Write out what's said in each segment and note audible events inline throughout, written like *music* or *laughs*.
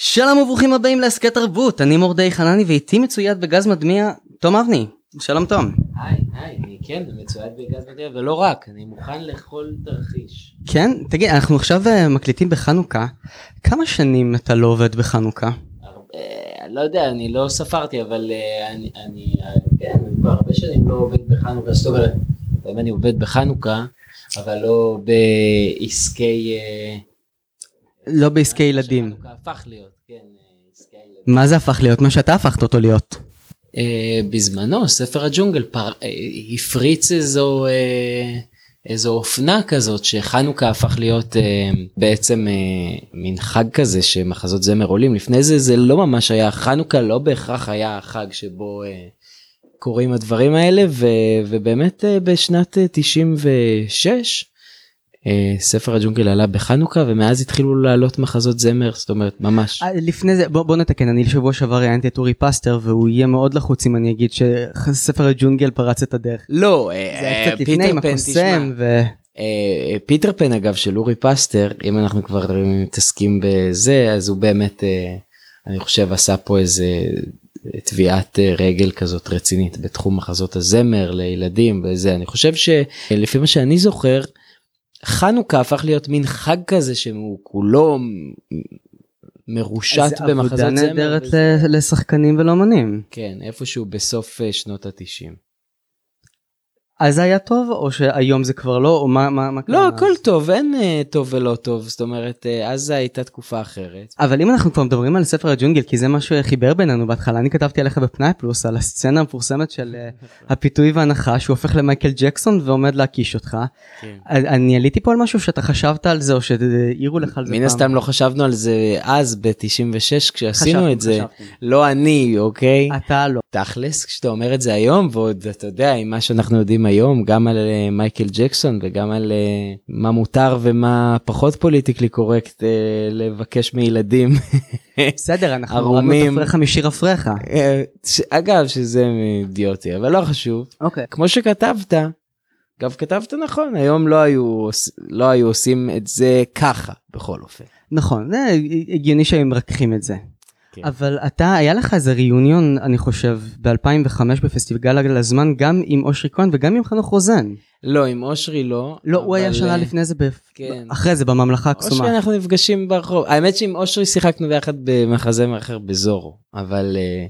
שלום וברוכים הבאים להסכת תרבות, אני מורדי חנני ואיתי מצויד בגז מדמיע תום אבני. שלום תום. היי, היי, אני כן, מצויד בגז מדמיע, ולא רק, אני מוכן לכל תרחיש. כן? תגיד, אנחנו עכשיו uh, מקליטים בחנוכה, כמה שנים אתה לא עובד בחנוכה? הרבה, לא יודע, אני לא ספרתי, אבל uh, אני, אני, uh, כן, אני כבר הרבה שנים לא עובד בחנוכה, זאת אומרת, אם אני עובד בחנוכה, אבל לא בעסקי... לא בעסקי ילדים. הפך להיות, כן, uh, עסקי ילדים. מה זה הפך להיות? מה שאתה הפכת אותו להיות. Uh, בזמנו ספר הג'ונגל uh, הפריץ איזו איזו אופנה כזאת שחנוכה הפך להיות uh, בעצם uh, מין חג כזה שמחזות זמר עולים לפני זה זה לא ממש היה חנוכה לא בהכרח היה החג שבו uh, קורים הדברים האלה ו, ובאמת uh, בשנת uh, 96 uh, ספר הג'ונגל עלה בחנוכה ומאז התחילו לעלות מחזות זמר זאת אומרת ממש. אה, לפני זה בוא, בוא נתקן אני שבוע שעבר ראיינתי את אורי פסטר והוא יהיה מאוד לחוץ אם אני אגיד שספר הג'ונגל פרץ את הדרך. לא, זה היה קצת לפני עם הקוסם ו... אה, פיטר פן אגב של אורי פסטר אם אנחנו כבר מתעסקים בזה אז הוא באמת אה, אני חושב עשה פה איזה טביעת אה, רגל כזאת רצינית בתחום מחזות הזמר לילדים וזה אני חושב שלפי מה שאני זוכר חנוכה הפך להיות מין חג כזה שהוא כולו מרושת במחזות זמר. עבודה נהדרת לשחקנים ולאמנים. כן איפשהו בסוף אה, שנות התשעים. אז זה היה טוב או שהיום זה כבר לא או מה מה מה קרה? לא? הכל טוב אין אה, טוב ולא טוב זאת אומרת אה, אז הייתה תקופה אחרת. אבל אם אנחנו כבר מדברים על ספר הג'ונגל כי זה מה שחיבר בינינו בהתחלה אני כתבתי עליך בפנאי פלוס על הסצנה המפורסמת של אה, *laughs* הפיתוי והנחש שהוא הופך למייקל ג'קסון ועומד להקיש אותך. כן. אני עליתי פה על משהו שאתה חשבת על זה או שהעירו לך על זה מן? הסתם לא חשבנו על זה אז ב-96 כשעשינו חשבתם, את זה חשבתם. לא אני אוקיי אתה לא. תכלס כשאתה אומר את זה היום ועוד אתה יודע עם מה שאנחנו יודעים היום גם על אה, מייקל ג'קסון וגם על אה, מה מותר ומה פחות פוליטיקלי קורקט אה, לבקש מילדים. בסדר אנחנו. *laughs* הורדנו את הפרחה משיר הפרחה. ש- אגב שזה אידיוטי אבל לא חשוב אוקיי. כמו שכתבת. גם כתבת נכון היום לא היו לא היו עושים את זה ככה בכל אופן. נכון זה הגיוני שהם מרככים את זה. כן. אבל אתה היה לך איזה ריאיוניון אני חושב ב2005 בפסטיגל הגל הזמן גם עם אושרי כהן וגם עם חנוך רוזן. לא עם אושרי לא. לא הוא היה אבל, שנה אה, לפני זה ב- כן. אחרי זה בממלכה אושרי הקסומה. אנחנו נפגשים ברחוב האמת שעם אושרי שיחקנו ביחד במחזמר אחר בזורו אבל אה,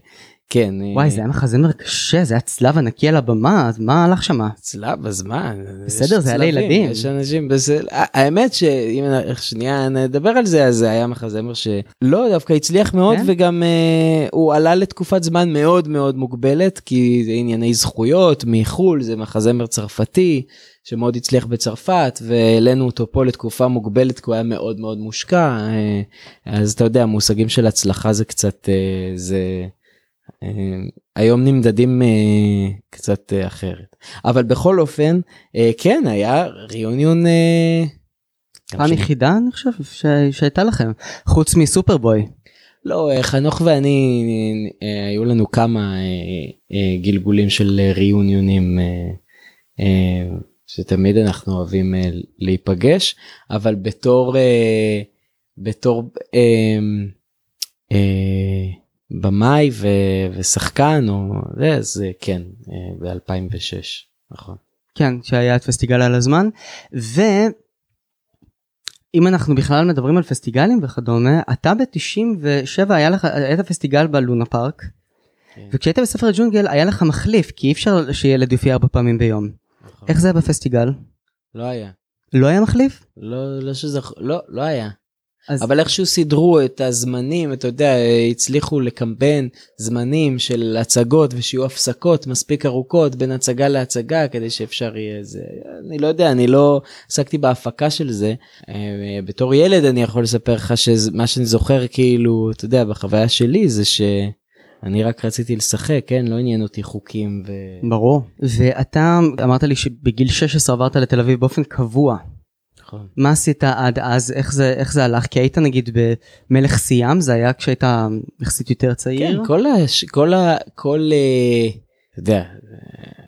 כן אה, וואי זה היה מחזמר קשה זה היה צלב ענקי על הבמה אז מה הלך שמה? צלב אז מה בסדר, זה היה לילדים. יש אנשים בסדר האמת שאם שנייה נדבר על זה אז זה היה מחזמר שלא דווקא הצליח מאוד כן? וגם אה, הוא עלה לתקופת זמן מאוד מאוד מוגבלת כי זה ענייני זכויות מחול זה מחזמר צרפתי שמאוד הצליח בצרפת והעלינו אותו פה לתקופה מוגבלת כי הוא היה מאוד מאוד מושקע אה, אז אתה יודע מושגים של הצלחה זה קצת אה, זה. אה, היום נמדדים אה, קצת אה, אחרת אבל בכל אופן כן היה ריאיוניון גם פעם יחידה אני חושב שהייתה לכם חוץ מסופרבוי. לא חנוך ואני היו לנו כמה גלגולים של ריאיוניונים אה, שתמיד אנחנו אוהבים להיפגש אבל בתור בתור במאי ו- ושחקן או זה אז אה, כן ב-2006 נכון. כן שהיה את פסטיגל על הזמן ואם אנחנו בכלל מדברים על פסטיגלים וכדומה אתה ב-97 היה לך היית פסטיגל בלונה פארק כן. וכשהיית בספר הג'ונגל היה לך מחליף כי אי אפשר שילד יופיע ארבע פעמים ביום. נכון. איך זה היה בפסטיגל? לא היה לא היה מחליף? לא לא שזכ... לא לא היה. אז אבל איכשהו סידרו את הזמנים אתה יודע הצליחו לקמבן זמנים של הצגות ושיהיו הפסקות מספיק ארוכות בין הצגה להצגה כדי שאפשר יהיה זה אני לא יודע אני לא עסקתי בהפקה של זה אה, בתור ילד אני יכול לספר לך שמה שאני זוכר כאילו אתה יודע בחוויה שלי זה שאני רק רציתי לשחק כן לא עניין אותי חוקים ו... ברור. ואתה אמרת לי שבגיל 16 עברת לתל אביב באופן קבוע. נכון. מה עשית עד אז איך זה איך זה הלך כי היית נגיד במלך סיאם זה היה כשהיית יחסית יותר צעיר. כן, כל, הש... כל, ה... כל אה, אתה יודע,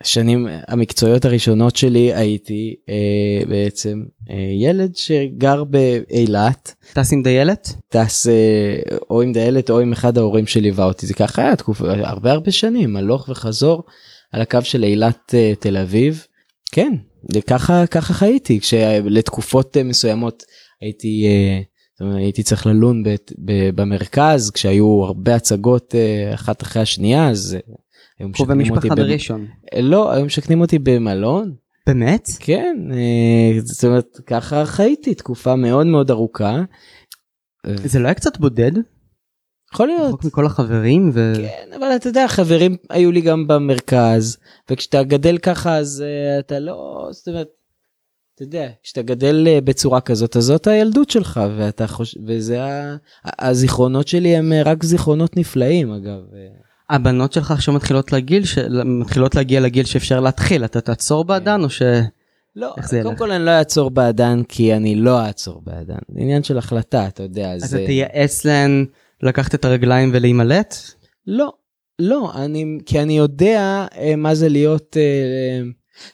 השנים המקצועיות הראשונות שלי הייתי אה, בעצם אה, ילד שגר באילת. טס עם דיילת? טס אה, או עם דיילת או עם אחד ההורים שליווה אותי זה ככה היה תקופה הרבה הרבה שנים הלוך וחזור על הקו של אילת אה, תל אביב. כן ככה ככה חייתי כשלתקופות אה, מסוימות הייתי אה, הייתי צריך ללון ב, ב, במרכז כשהיו הרבה הצגות אה, אחת אחרי השנייה אז היו פה אותי במשפחה בראשון. לא היו משכנים אותי במלון באמת? כן זאת אומרת ככה חייתי תקופה מאוד מאוד ארוכה. זה לא היה קצת בודד? יכול להיות. רחוק מכל החברים ו... כן אבל אתה יודע חברים היו לי גם במרכז וכשאתה גדל ככה אז uh, אתה לא זאת אומרת. אתה יודע כשאתה גדל uh, בצורה כזאת אז זאת הילדות שלך ואתה חושב וזה ה... הזיכרונות שלי הם uh, רק זיכרונות נפלאים אגב. אה. הבנות שלך עכשיו מתחילות לגיל ש... מתחילות להגיע לגיל שאפשר להתחיל אתה תעצור בעדן או ש... לא קודם ילך? כל אני לא אעצור בעדן כי אני לא אעצור בעדן זה עניין של החלטה אתה יודע אז אז אתה אה, תייעץ להן לקחת את הרגליים ולהימלט? לא, לא, אני, כי אני יודע אה, מה זה להיות, אה, אה,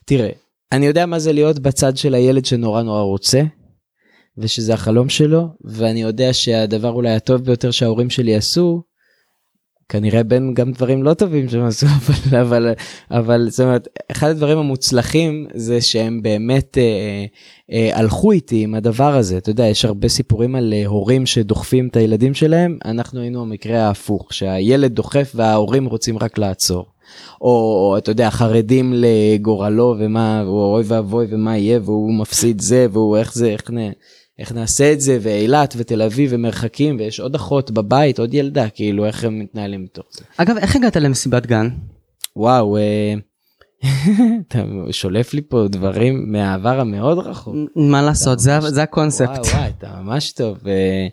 תראה, אני יודע מה זה להיות בצד של הילד שנורא נורא רוצה, ושזה החלום שלו, ואני יודע שהדבר אולי הטוב ביותר שההורים שלי עשו, כנראה בין גם דברים לא טובים שהם עשו, *laughs* אבל, אבל, אבל זאת אומרת, אחד הדברים המוצלחים זה שהם באמת אה, אה, הלכו איתי עם הדבר הזה, אתה יודע, יש הרבה סיפורים על אה, הורים שדוחפים את הילדים שלהם, אנחנו היינו המקרה ההפוך, שהילד דוחף וההורים רוצים רק לעצור. או, אתה יודע, חרדים לגורלו ומה, או אוי ואבוי ומה יהיה, והוא מפסיד זה, והוא איך זה, איך, נ, איך נעשה את זה, ואילת ותל אביב ומרחקים, ויש עוד אחות בבית, עוד ילדה, כאילו, איך הם מתנהלים מתוך זה. אגב איך הגעת למסיבת גן? וואו, אה, *laughs* אתה שולף לי פה דברים מהעבר המאוד רחוק. מה לעשות זה ממש- זה הקונספט. וואי וואי אתה ממש טוב אה,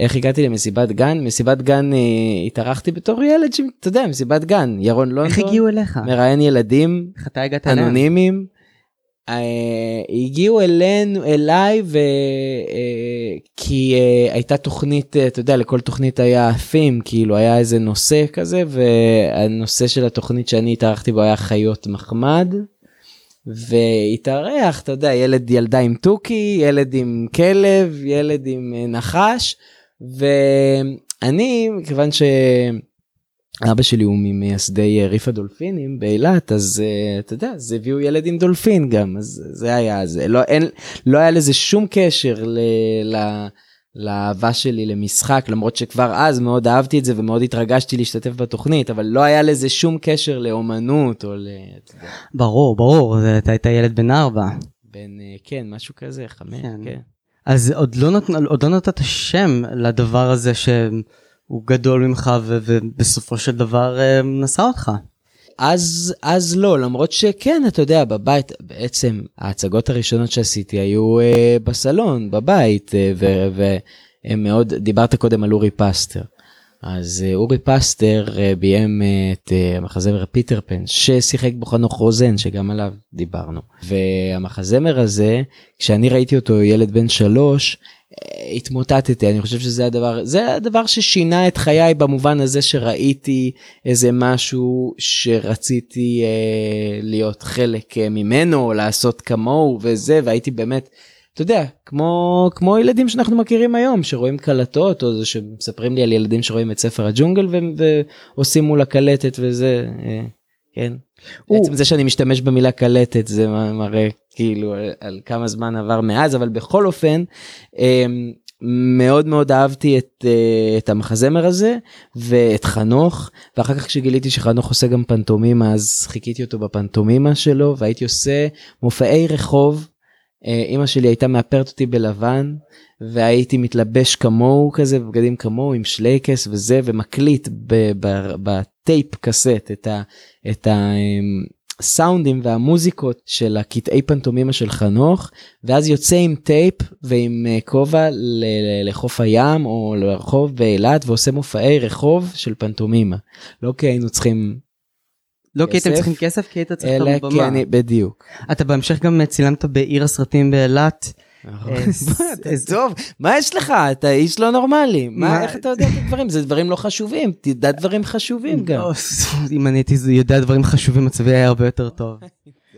איך הגעתי למסיבת גן מסיבת גן אה, התארחתי בתור ילד שאתה יודע מסיבת גן ירון איך לונדון הגיעו אליך? מראיין ילדים איך אתה הגעת אליהם? אנונימיים. אה, הגיעו אלינו אליי ו... אה, כי אה, הייתה תוכנית אתה יודע לכל תוכנית היה theme כאילו היה איזה נושא כזה והנושא של התוכנית שאני התארחתי בו היה חיות מחמד. והתארח אתה יודע ילד ילדה עם תוכי ילד עם כלב ילד עם נחש ואני מכיוון ש... אבא שלי הוא ממייסדי אה, ריף הדולפינים באילת אז uh, אתה יודע אז הביאו ילד עם דולפין גם אז זה היה זה לא אין לא היה לזה שום קשר ל, ל, לאהבה שלי למשחק למרות שכבר אז מאוד אהבתי את זה ומאוד התרגשתי להשתתף בתוכנית אבל לא היה לזה שום קשר לאומנות או ל... ברור ברור אתה היית ילד בן ארבע. אה, כן משהו כזה חמש כן. כן. אז עוד לא, נות... עוד לא נתת שם לדבר הזה שהוא גדול ממך ו... ובסופו של דבר אה, נשא אותך. אז אז לא למרות שכן אתה יודע בבית בעצם ההצגות הראשונות שעשיתי היו אה, בסלון בבית אה, והם מאוד דיברת קודם על אורי פסטר. אז אה, אורי פסטר אה, ביים אה, את אה, המחזמר פיטר פן ששיחק בו חנוך רוזן שגם עליו דיברנו והמחזמר הזה כשאני ראיתי אותו ילד בן שלוש אה, התמוטטתי. אני חושב שזה הדבר זה הדבר ששינה את חיי במובן הזה שראיתי איזה משהו שרציתי אה, להיות חלק אה, ממנו או לעשות כמוהו וזה והייתי באמת אתה יודע כמו כמו ילדים שאנחנו מכירים היום שרואים קלטות או זה שמספרים לי על ילדים שרואים את ספר הג'ונגל ו- ועושים מול הקלטת וזה אה, כן. הוא- עצם זה שאני משתמש במילה קלטת זה מראה כאילו על, על כמה זמן עבר מאז אבל בכל אופן אה, מאוד מאוד אהבתי את, אה, את המחזמר הזה ואת חנוך ואחר כך כשגיליתי שחנוך עושה גם פנטומימה אז חיכיתי אותו בפנטומימה שלו והייתי עושה מופעי רחוב. אה, אימא שלי הייתה מאפרת אותי בלבן והייתי מתלבש כמוהו כזה בבגדים כמוהו עם שלייקס וזה ומקליט בטייפ קסט את ה... את ה אמ, הסאונדים והמוזיקות של הקטעי פנטומימה של חנוך ואז יוצא עם טייפ ועם אה, כובע לחוף הים או לרחוב באילת ועושה מופעי רחוב של פנטומימה. לא כי היינו צריכים לא כי הייתם כסף, צריכים כסף כי היית צריך את הבמה. אני בדיוק. אתה בהמשך גם צילמת בעיר הסרטים באילת *laughs* טוב, מה יש לך? אתה איש לא נורמלי. מה, איך אתה יודע את הדברים? זה דברים לא חשובים, תדע דברים חשובים גם. *laughs* אם אני הייתי יודע דברים חשובים, מצבי היה הרבה יותר טוב. *laughs*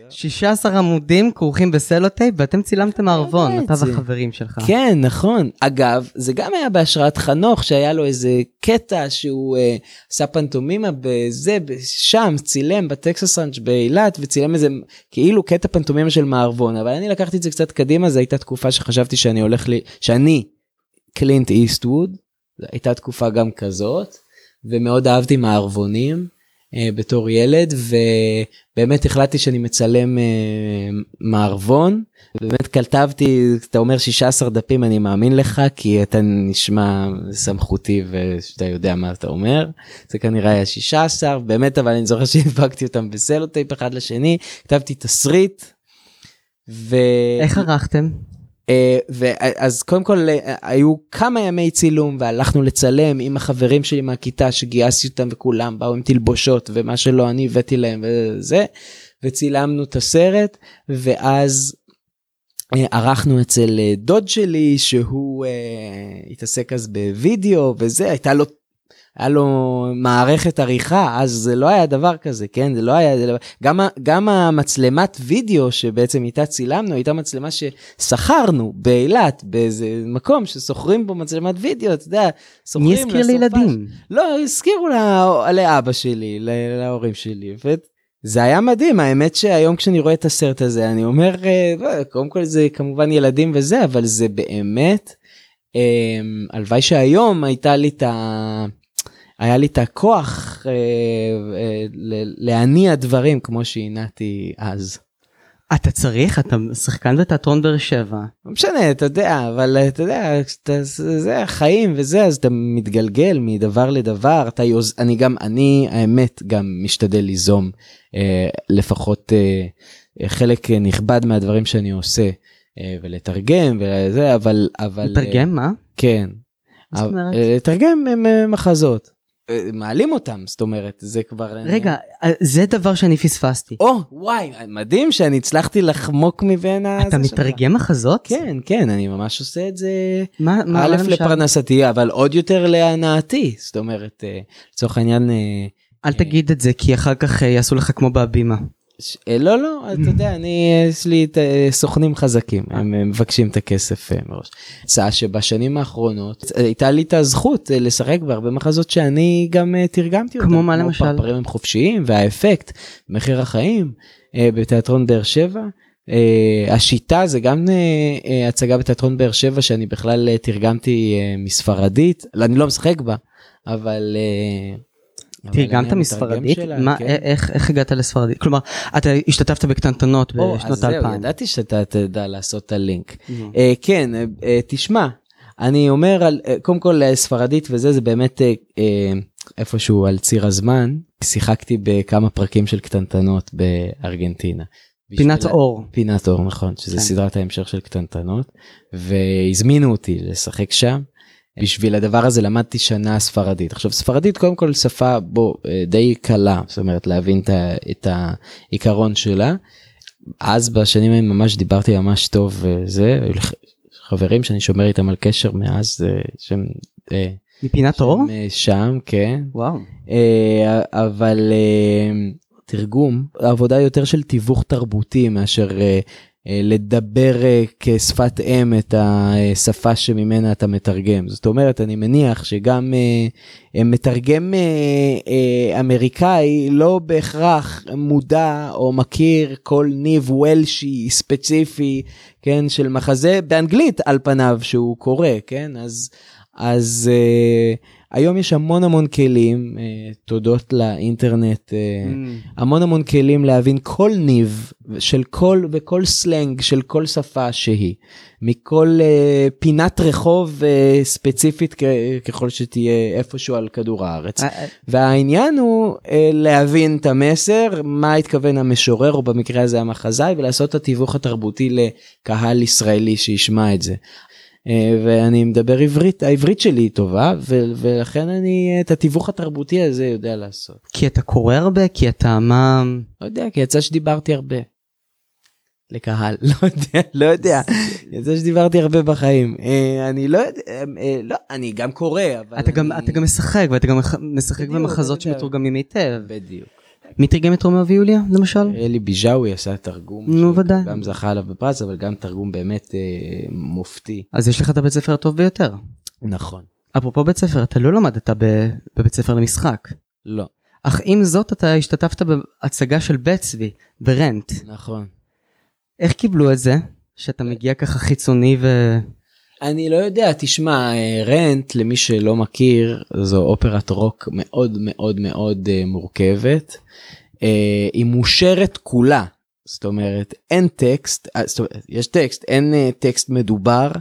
16 עמודים כרוכים בסלוטייפ ואתם צילמתם מערבון, אתה והחברים שלך. כן, נכון. אגב, זה גם היה בהשראת חנוך, שהיה לו איזה קטע שהוא אה, עשה פנטומימה בזה, שם, צילם בטקסס ראנץ' באילת, וצילם איזה כאילו קטע פנטומימה של מערבון, אבל אני לקחתי את זה קצת קדימה, זו הייתה תקופה שחשבתי שאני הולך לי, שאני קלינט איסטווד, הייתה תקופה גם כזאת, ומאוד אהבתי מערבונים. Uh, בתור ילד ובאמת החלטתי שאני מצלם uh, מערבון באמת כתבתי אתה אומר 16 דפים אני מאמין לך כי אתה נשמע סמכותי ושאתה יודע מה אתה אומר זה כנראה היה 16 באמת אבל אני זוכר שהדבקתי אותם בסלוטייפ אחד לשני כתבתי תסריט. ו... איך ערכתם? Uh, אז קודם כל uh, היו כמה ימי צילום והלכנו לצלם עם החברים שלי מהכיתה שגייסתי אותם וכולם באו עם תלבושות ומה שלא אני הבאתי להם וזה וצילמנו את הסרט ואז uh, ערכנו אצל דוד שלי שהוא התעסק אז בווידאו וזה הייתה לו היה לו מערכת עריכה אז זה לא היה דבר כזה כן זה לא היה זה לא... גם גם המצלמת וידאו שבעצם איתה צילמנו הייתה מצלמה ששכרנו באילת באיזה מקום ששוכרים בו מצלמת וידאו אתה יודע. מי הזכיר לילדים? לא הזכירו לה, לאבא שלי להורים שלי. זה היה מדהים האמת שהיום כשאני רואה את הסרט הזה אני אומר אה, קודם כל זה כמובן ילדים וזה אבל זה באמת אה, הלוואי שהיום הייתה לי את ה... היה לי את הכוח אה, אה, להניע דברים כמו שהנעתי אז. אתה צריך אתה שחקן בתיאטרון באר שבע. לא משנה אתה יודע אבל אתה יודע אתה, זה החיים וזה אז אתה מתגלגל מדבר לדבר אתה יוז אני גם אני האמת גם משתדל ליזום אה, לפחות אה, חלק נכבד מהדברים שאני עושה אה, ולתרגם וזה אבל אבל לתרגם אה, מה כן. אה, לתרגם מחזות. מעלים אותם זאת אומרת זה כבר רגע זה דבר שאני פספסתי. או וואי מדהים שאני הצלחתי לחמוק מבין אתה מתרגם מחזות כן כן אני ממש עושה את זה מה א' לפרנסתי אבל עוד יותר להנאתי זאת אומרת לצורך העניין אל תגיד את זה כי אחר כך יעשו לך כמו בהבימה. אה, לא לא אתה יודע אני יש לי את אה, סוכנים חזקים הם מבקשים את הכסף אה, מראש. הצעה שבשנים האחרונות הייתה לי את הזכות לשחק בהרבה מחזות שאני גם תרגמתי אותם. כמו מה למשל? כמו פרפרים הם חופשיים והאפקט מחיר החיים בתיאטרון באר שבע. השיטה זה גם הצגה בתיאטרון באר שבע שאני בכלל תרגמתי מספרדית אני לא משחק בה אבל. תרגמת מספרדית? מה, כן. איך, איך הגעת לספרדית? כלומר, אתה השתתפת בקטנטנות בשנות האלפיים. זהו, ידעתי שאתה תדע לעשות את הלינק. Mm-hmm. Uh, כן, uh, תשמע, אני אומר, על, uh, קודם כל ספרדית וזה, זה באמת uh, איפשהו על ציר הזמן. שיחקתי בכמה פרקים של קטנטנות בארגנטינה. פינת אור. פינת אור, נכון, שזה כן. סדרת ההמשך של קטנטנות, והזמינו אותי לשחק שם. בשביל הדבר הזה למדתי שנה ספרדית. עכשיו ספרדית קודם כל שפה בו אה, די קלה, זאת אומרת להבין את העיקרון שלה. אז בשנים האלה ממש דיברתי ממש טוב וזה, חברים שאני שומר איתם על קשר מאז אה, שהם... אה, מפינת אור? שם, כן. וואו. אבל תרגום, עבודה יותר של תיווך תרבותי מאשר אה, לדבר אה, כשפת אם את השפה שממנה אתה מתרגם. זאת אומרת, אני מניח שגם אה, מתרגם אמריקאי לא בהכרח מודע או מכיר כל ניב וולשי ספציפי, כן, של מחזה באנגלית על פניו שהוא קורא, כן? אז, אז היום יש המון המון כלים, uh, תודות לאינטרנט, uh, mm. המון המון כלים להבין כל ניב של כל וכל סלנג של כל שפה שהיא, מכל uh, פינת רחוב ספציפית ככל שתהיה איפשהו על כדור הארץ. והעניין הוא להבין את המסר, מה התכוון המשורר, או במקרה הזה המחזאי, ולעשות את התיווך התרבותי לקהל ישראלי שישמע את זה. אה, ואני מדבר עברית, העברית שלי היא טובה ולכן אני את התיווך התרבותי הזה יודע לעשות. כי אתה קורא הרבה? כי אתה מה... לא יודע, כי יצא שדיברתי הרבה. לקהל, *laughs* לא יודע, לא יודע. יצא שדיברתי הרבה בחיים. אה, אני לא יודע, אה, לא, אני גם קורא, אבל... אתה גם, אני- אתה גם משחק, ואתה גם משחק במחזות. שמתורגמים היטב. בדיוק. מי תרגם את רומאו ויוליה, למשל? אלי ביז'אווי עשה תרגום, נו, ודאי. גם זכה עליו בפרס, אבל גם תרגום באמת אה, מופתי. אז יש לך את הבית ספר הטוב ביותר. נכון. אפרופו בית ספר, אתה לא למדת ב- בבית ספר למשחק. לא, אך עם זאת אתה השתתפת בהצגה של בית צבי, ברנט. נכון. איך קיבלו את זה? שאתה מגיע ככה חיצוני ו... אני לא יודע, תשמע, אה, רנט, למי שלא מכיר, זו אופרת רוק מאוד מאוד מאוד אה, מורכבת. אה, היא מושרת כולה, זאת אומרת, אין טקסט, אה, אומרת, יש טקסט, אין אה, טקסט מדובר.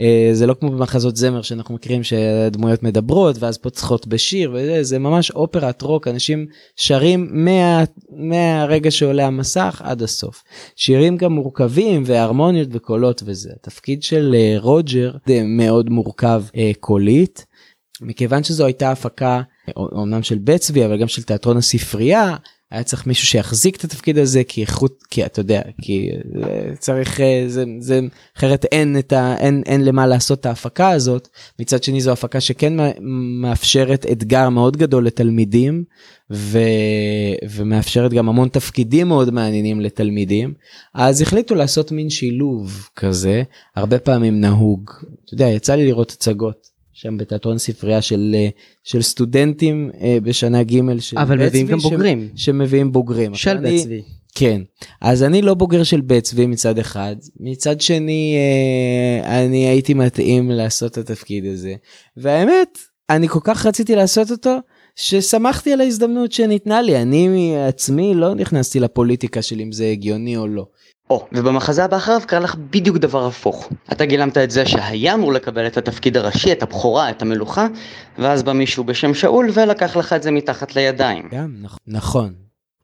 אה, זה לא כמו במחזות זמר שאנחנו מכירים שהדמויות מדברות ואז פוצחות בשיר וזה זה ממש אופרת רוק אנשים שרים מה, מהרגע שעולה המסך עד הסוף. שירים גם מורכבים והרמוניות וקולות וזה. התפקיד של רוג'ר מאוד מורכב קולית. מכיוון שזו הייתה הפקה אומנם של בית צבי אבל גם של תיאטרון הספרייה היה צריך מישהו שיחזיק את התפקיד הזה כי איכות כי אתה יודע כי אה, צריך אה, זה זה אחרת אין את ה אין אין למה לעשות את ההפקה הזאת. מצד שני זו הפקה שכן מא- מאפשרת אתגר מאוד גדול לתלמידים ו, ומאפשרת גם המון תפקידים מאוד מעניינים לתלמידים. אז החליטו לעשות מין שילוב כזה הרבה פעמים נהוג. אתה יודע יצא לי לראות הצגות שם בתיאטרון ספרייה של אה, של סטודנטים אה, בשנה ג' של אבל בית מביאים גם ש- בוגרים. שמביאים בוגרים של בית צבי. כן אז אני לא בוגר של בית צבי מצד אחד מצד שני אה, אני הייתי מתאים לעשות את התפקיד הזה והאמת אני כל כך רציתי לעשות אותו ששמחתי על ההזדמנות שניתנה לי אני מעצמי לא נכנסתי לפוליטיקה של אם זה הגיוני או לא. או, ובמחזה הבא אחריו קרה לך בדיוק דבר הפוך. אתה גילמת את זה שהיה אמור לקבל את התפקיד הראשי, את הבכורה, את המלוכה, ואז בא מישהו בשם שאול ולקח לך את זה מתחת לידיים. גם נכ- נכון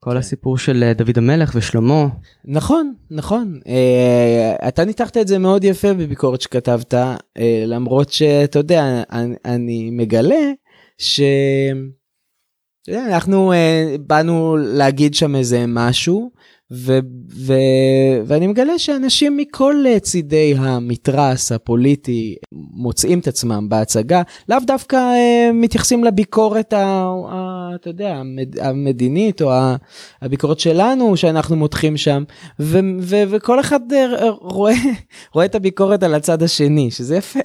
כל הסיפור של אה, דוד המלך ושלמה, נכון נכון אה, אתה ניתחת את זה מאוד יפה בביקורת שכתבת אה, למרות שאתה יודע אני, אני מגלה ש... אתה יודע, אנחנו אה, באנו להגיד שם איזה משהו ו, ו, ואני מגלה שאנשים מכל אה, צידי המתרס הפוליטי מוצאים את עצמם בהצגה לאו דווקא אה, מתייחסים לביקורת ה, ה, אתה יודע המד, המדינית או ה, הביקורת שלנו שאנחנו מותחים שם ו, ו, וכל אחד אה, רואה *laughs* רואה את הביקורת על הצד השני שזה יפה.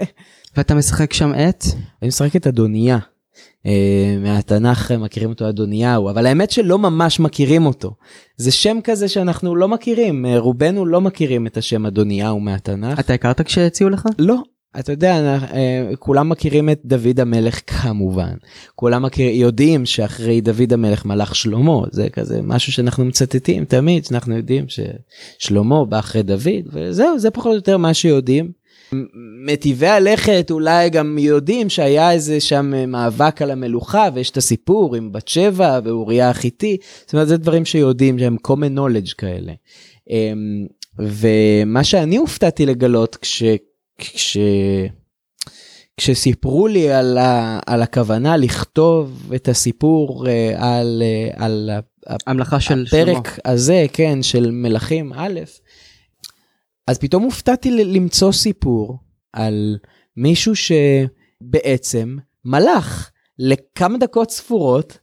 ואתה משחק שם את? אני משחק את אדוניה. אה, מהתנ"ך מכירים אותו אדוניהו אבל האמת שלא ממש מכירים אותו זה שם כזה שאנחנו לא מכירים אה, רובנו לא מכירים את השם אדוניהו מהתנ"ך אתה הכרת כשהציעו לך? לא אתה יודע אה, כולם מכירים את דוד המלך כמובן כולם מכיר, יודעים שאחרי דוד המלך מלך שלמה זה כזה משהו שאנחנו מצטטים תמיד שאנחנו יודעים ששלמה בא אחרי דוד וזהו זה פחות או יותר מה שיודעים. מטיבי הלכת אולי גם יודעים שהיה איזה שם אה, מאבק על המלוכה ויש את הסיפור עם בת שבע ואוריה החיתי זאת אומרת זה דברים שיודעים שהם common knowledge כאלה. אמ, ומה שאני הופתעתי לגלות כש... כש... כשסיפרו לי על, ה, על הכוונה לכתוב את הסיפור אה, על, אה, על המלאכה של שלמה. הפרק הזה, כן, של מלכים א', אז פתאום הופתעתי למצוא סיפור על מישהו שבעצם מלך לכמה דקות ספורות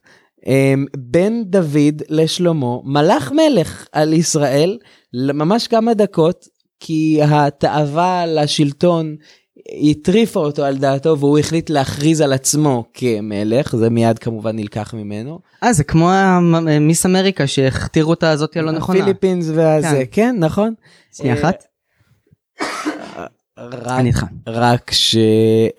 אמ, בין דוד לשלמה, מלך מלך על ישראל, ממש כמה דקות, כי התאווה לשלטון הטריפה אותו על דעתו והוא החליט להכריז על עצמו כמלך, זה מיד כמובן נלקח ממנו. אה, זה כמו המ- מיס אמריקה שהכתירו אותה הזאתי הלא נכונה. הפיליפינס והזה, כן. כן, נכון. שנייה אה, אחת, רק, אני איתך. רק, ש...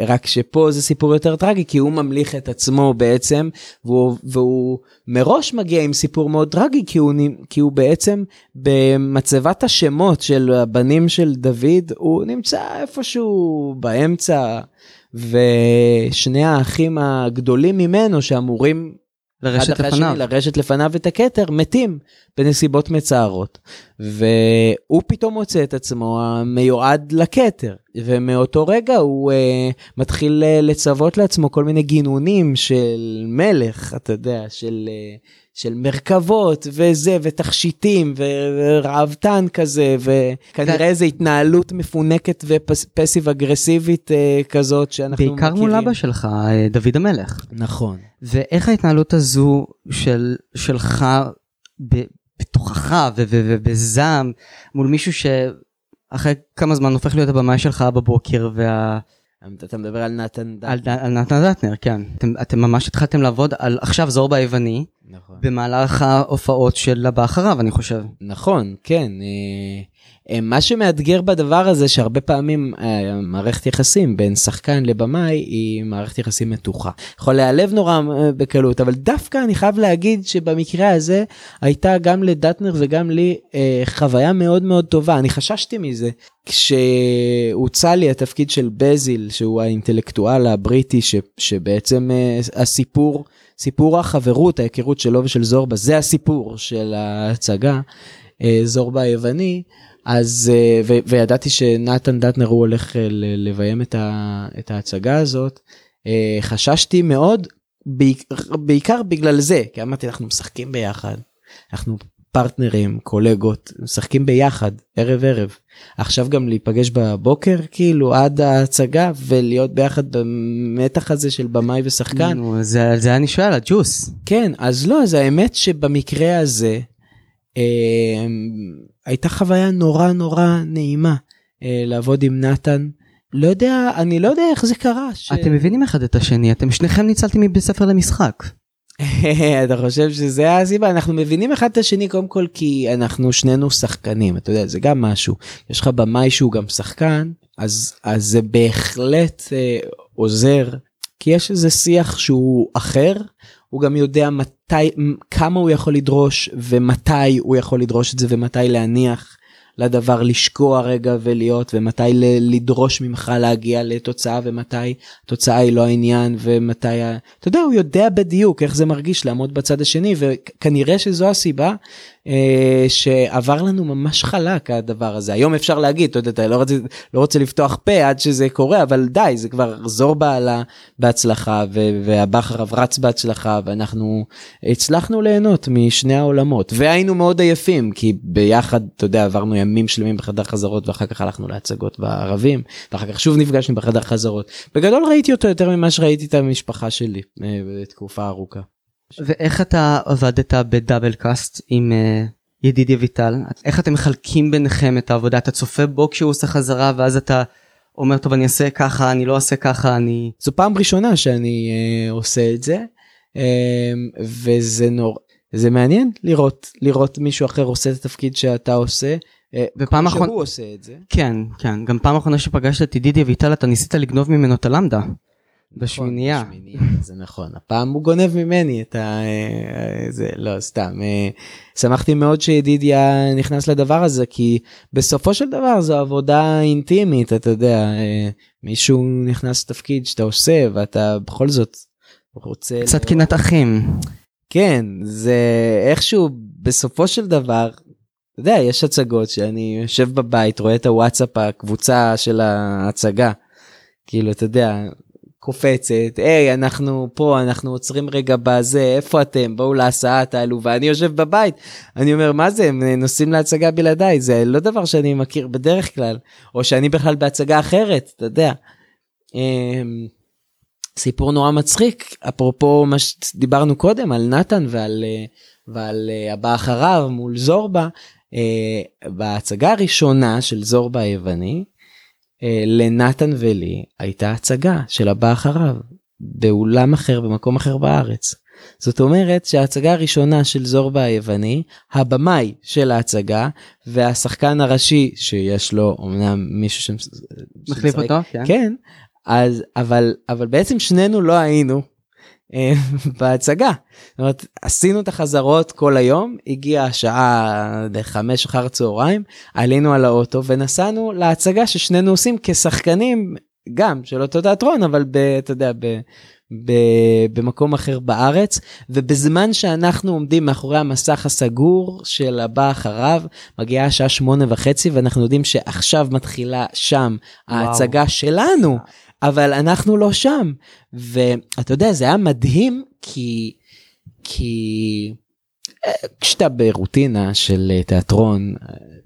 רק שפה זה סיפור יותר טרגי כי הוא ממליך את עצמו בעצם והוא, והוא מראש מגיע עם סיפור מאוד טרגי כי הוא, כי הוא בעצם במצבת השמות של הבנים של דוד הוא נמצא איפשהו באמצע ושני האחים הגדולים ממנו שאמורים לרשת לפניו. השני לרשת לפניו את הכתר מתים בנסיבות מצערות והוא פתאום מוצא את עצמו המיועד לכתר, ומאותו רגע הוא uh, מתחיל uh, לצוות לעצמו כל מיני גינונים של מלך, אתה יודע, של... Uh, של מרכבות וזה ותכשיטים ורעבתן כזה וכנראה איזה התנהלות מפונקת ופסיב אגרסיבית uh, כזאת שאנחנו בעיקר מכירים. בעיקר מול אבא שלך דוד המלך. נכון. ואיך ההתנהלות הזו של שלך בתוכך ובזעם מול מישהו שאחרי כמה זמן הופך להיות הבמאי שלך בבוקר וה... אתה מדבר על נתן דטנר. על, על נתן דטנר, כן. אתם, אתם ממש התחלתם לעבוד על עכשיו זורבה היווני, נכון. במהלך ההופעות של הבא אחריו, אני חושב. נכון, כן. אה, אה, מה שמאתגר בדבר הזה שהרבה פעמים אה, מערכת יחסים בין שחקן לבמאי היא מערכת יחסים מתוחה. יכול להיעלב נורא בקלות אבל דווקא אני חייב להגיד שבמקרה הזה הייתה גם לדטנר וגם לי חוויה מאוד מאוד טובה אני חששתי מזה כשהוצע לי התפקיד של בזיל שהוא האינטלקטואל הבריטי ש, שבעצם הסיפור. סיפור החברות, ההיכרות שלו ושל זורבה, זה הסיפור של ההצגה, אה, זורבה היווני, אז, אה, ו, וידעתי שנתן דטנר הוא הולך אה, לביים את, את ההצגה הזאת, חששתי מאוד, בעיקר בגלל זה, כי אמרתי אנחנו משחקים ביחד, אנחנו פרטנרים, קולגות, משחקים ביחד, ערב ערב. עכשיו גם להיפגש בבוקר, כאילו, עד ההצגה, ולהיות ביחד במתח הזה של במאי ושחקן. נו, זה, זה אני שואל, הג'וס. כן, אז לא, אז האמת שבמקרה הזה, אה, הייתה חוויה נורא נורא נעימה אה, לעבוד עם נתן. לא יודע, אני לא יודע איך זה קרה. ש... אתם מבינים אחד את השני, אתם שניכם ניצלתם מבית ספר למשחק. *laughs* אתה חושב שזה הסיבה? אנחנו מבינים אחד את השני קודם כל כי אנחנו שנינו שחקנים אתה יודע זה גם משהו. יש לך במאי שהוא גם שחקן אז אז זה בהחלט אה, עוזר כי יש איזה שיח שהוא אחר הוא גם יודע מתי כמה הוא יכול לדרוש ומתי הוא יכול לדרוש את זה ומתי להניח לדבר לשקוע רגע ולהיות ומתי לדרוש ממך להגיע לתוצאה ומתי התוצאה היא לא העניין ומתי אתה יודע הוא יודע בדיוק איך זה מרגיש לעמוד בצד השני וכנראה שזו הסיבה שעבר לנו ממש חלק הדבר הזה. היום אפשר להגיד אתה יודע אתה לא רוצה לא רוצה לפתוח פה עד שזה קורה אבל די זה כבר זור בעלה בהצלחה והבכר רץ בהצלחה ואנחנו הצלחנו ליהנות משני העולמות. והיינו מאוד עייפים כי ביחד אתה יודע עברנו ימים שלמים בחדר חזרות ואחר כך הלכנו להצגות בערבים ואחר כך שוב נפגשנו בחדר חזרות. בגדול ראיתי אותו יותר ממה שראיתי את המשפחה שלי אה, בתקופה ארוכה. ואיך אתה עבדת בדאבל קאסט עם uh, ידידי אביטל? איך אתם מחלקים ביניכם את העבודה? אתה צופה בו כשהוא עושה חזרה ואז אתה אומר טוב אני אעשה ככה אני לא אעשה ככה אני זו פעם ראשונה שאני uh, עושה את זה um, וזה נור זה מעניין לראות לראות מישהו אחר עושה את התפקיד שאתה עושה. ופעם אחרונה שהוא עושה את זה כן כן גם פעם אחרונה שפגשת את ידידי אביטל אתה ניסית לגנוב ממנו את הלמדה. בשמינייה. נכון, זה נכון הפעם הוא גונב ממני את ה... אה, זה לא סתם אה, שמחתי מאוד שידידיה נכנס לדבר הזה כי בסופו של דבר זו עבודה אינטימית אתה יודע אה, מישהו נכנס לתפקיד שאתה עושה ואתה בכל זאת רוצה קצת קנאת אחים כן זה איכשהו בסופו של דבר. אתה יודע יש הצגות שאני יושב בבית רואה את הוואטסאפ הקבוצה של ההצגה כאילו אתה יודע קופצת היי אנחנו פה אנחנו עוצרים רגע בזה איפה אתם בואו להסעה תעלו ואני יושב בבית אני אומר מה זה הם נוסעים להצגה בלעדיי זה לא דבר שאני מכיר בדרך כלל או שאני בכלל בהצגה אחרת אתה יודע. אמ, סיפור נורא מצחיק אפרופו מה שדיברנו קודם על נתן ועל ועל אה, הבא אחריו מול זורבה אה, בהצגה הראשונה של זורבה היווני. אה, לנתן ולי הייתה הצגה של הבא אחריו באולם אחר במקום אחר בארץ. זאת אומרת שההצגה הראשונה של זורבה היווני, הבמאי של ההצגה והשחקן הראשי שיש לו אמנם מישהו ש... מחליף אותו, כן. כן, אז אבל אבל בעצם שנינו לא היינו *laughs* בהצגה. זאת אומרת, עשינו את החזרות כל היום, הגיעה השעה לחמש אחר צהריים, עלינו על האוטו ונסענו להצגה ששנינו עושים כשחקנים גם של אותו תיאטרון אבל ב, אתה יודע ב, במקום אחר בארץ ובזמן שאנחנו עומדים מאחורי המסך הסגור של הבא אחריו מגיעה השעה שמונה וחצי ואנחנו יודעים שעכשיו מתחילה שם ההצגה וואו. שלנו אבל אנחנו לא שם ואתה יודע זה היה מדהים כי כי אה, כשאתה ברוטינה של אה, תיאטרון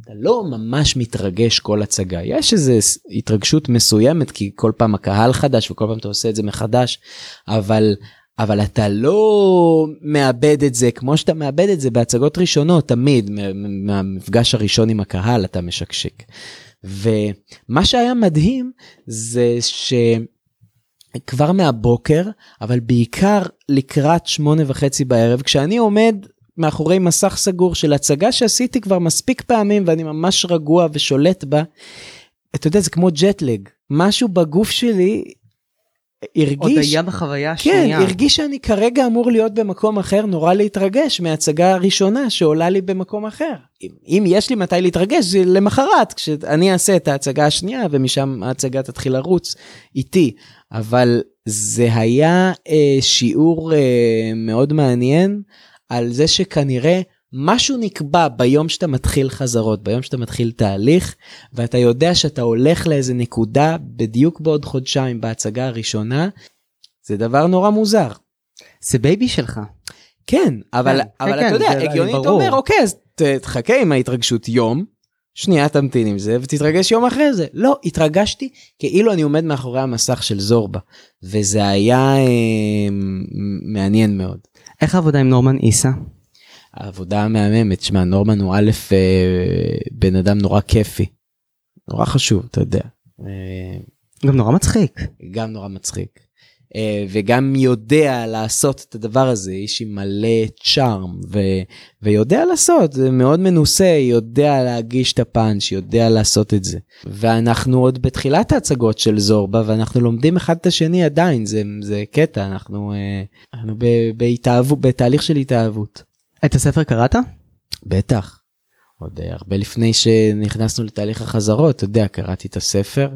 אתה לא ממש מתרגש כל הצגה יש איזה התרגשות מסוימת כי כל פעם הקהל חדש וכל פעם אתה עושה את זה מחדש אבל אבל אתה לא מאבד את זה כמו שאתה מאבד את זה בהצגות ראשונות תמיד מהמפגש הראשון עם הקהל אתה משקשק. ומה שהיה מדהים זה שכבר מהבוקר אבל בעיקר לקראת שמונה וחצי בערב כשאני עומד מאחורי מסך סגור של הצגה שעשיתי כבר מספיק פעמים ואני ממש רגוע ושולט בה. אתה יודע זה כמו ג'טלג משהו בגוף שלי הרגיש עוד היה בחוויה השנייה. כן הרגיש שאני כרגע אמור להיות במקום אחר נורא להתרגש מהצגה הראשונה שעולה לי במקום אחר. אם, אם יש לי מתי להתרגש זה למחרת כשאני אעשה את ההצגה השנייה ומשם ההצגה תתחיל לרוץ איתי. אבל זה היה אה, שיעור אה, מאוד מעניין על זה שכנראה משהו נקבע ביום שאתה מתחיל חזרות, ביום שאתה מתחיל תהליך, ואתה יודע שאתה הולך לאיזה נקודה בדיוק בעוד חודשיים בהצגה הראשונה, זה דבר נורא מוזר. זה baby שלך. כן, אבל, כן, אבל כן, אתה יודע, הגיוני אתה אומר, אוקיי, אז תחכה עם ההתרגשות יום, שנייה תמתין עם זה ותתרגש יום אחרי זה. לא, התרגשתי כאילו אני עומד מאחורי המסך של זורבה, וזה היה אה, מעניין מאוד. איך העבודה עם נורמן איסה? העבודה המהממת, שמע, נורמן הוא א', אה, בן אדם נורא כיפי. נורא חשוב, אתה יודע. אה, גם נורא מצחיק. גם נורא מצחיק. אה, וגם יודע לעשות את הדבר הזה, איש עם מלא צ'ארם, ו, ויודע לעשות, זה מאוד מנוסה, יודע להגיש את הפאנץ', יודע לעשות את זה. ואנחנו עוד בתחילת ההצגות של זורבה, ואנחנו לומדים אחד את השני עדיין, זה, זה קטע, אנחנו, אנחנו בהתאהבות, בתהליך של התאהבות. את הספר קראת? בטח. עוד אה, הרבה לפני שנכנסנו לתהליך החזרות, אתה יודע, קראתי את הספר.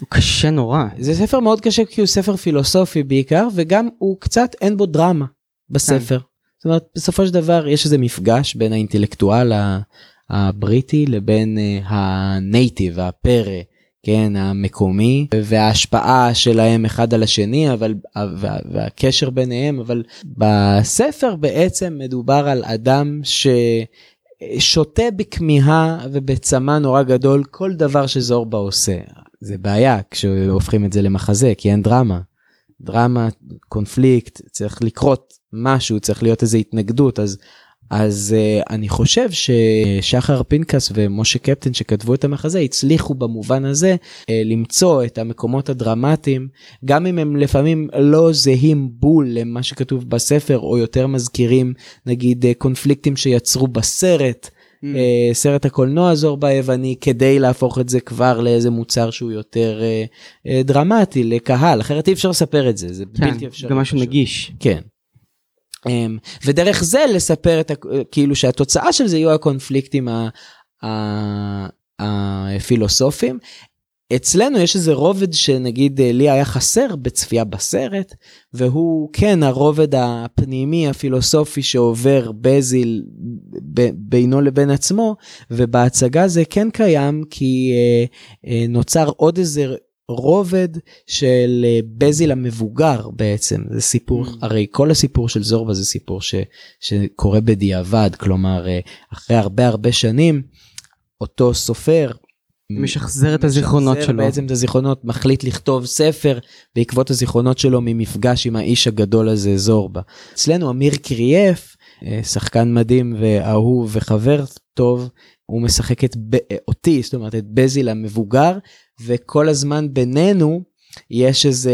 הוא קשה נורא. זה ספר מאוד קשה כי הוא ספר פילוסופי בעיקר, וגם הוא קצת אין בו דרמה בספר. כן. זאת אומרת, בסופו של דבר יש איזה מפגש בין האינטלקטואל הבריטי לבין אה, הנייטיב, הפרא, כן, המקומי, וההשפעה שלהם אחד על השני, אבל, והקשר ביניהם, אבל בספר בעצם מדובר על אדם ש... שותה בכמיהה ובצמא נורא גדול כל דבר שזורבה עושה. זה בעיה כשהופכים את זה למחזה, כי אין דרמה. דרמה, קונפליקט, צריך לקרות משהו, צריך להיות איזה התנגדות, אז, אז uh, אני חושב ששחר פנקס ומשה קפטן שכתבו את המחזה הצליחו במובן הזה uh, למצוא את המקומות הדרמטיים, גם אם הם לפעמים לא זהים בול למה שכתוב בספר, או יותר מזכירים נגיד uh, קונפליקטים שיצרו בסרט. mm. סרט הקולנוע זורבה היווני כדי להפוך את זה כבר לאיזה מוצר שהוא יותר דרמטי לקהל אחרת אי אפשר לספר את זה זה כן, בלתי אפשרי. גם משהו נגיש. כן. Um, ודרך זה לספר את כאילו שהתוצאה של זה יהיו הקונפליקטים הפילוסופיים. אצלנו יש איזה רובד שנגיד אה, לי היה חסר בצפייה בסרט והוא כן הרובד הפנימי הפילוסופי שעובר בזיל בינו לבין עצמו ובהצגה זה כן קיים כי אה, אה, נוצר עוד איזה רובד של אה, בזיל המבוגר בעצם זה סיפור mm. הרי כל הסיפור של זורבה זה סיפור ש, שקורה בדיעבד כלומר אה, אחרי הרבה הרבה שנים אותו סופר משחזר את הזיכרונות שלו. בעצם את הזיכרונות, מחליט לכתוב ספר בעקבות הזיכרונות שלו ממפגש עם האיש הגדול הזה זורבה. אצלנו אמיר קריאף, אה, שחקן מדהים ואהוב וחבר טוב, הוא משחק את אותי, זאת אומרת את בזיל המבוגר, וכל הזמן בינינו יש איזה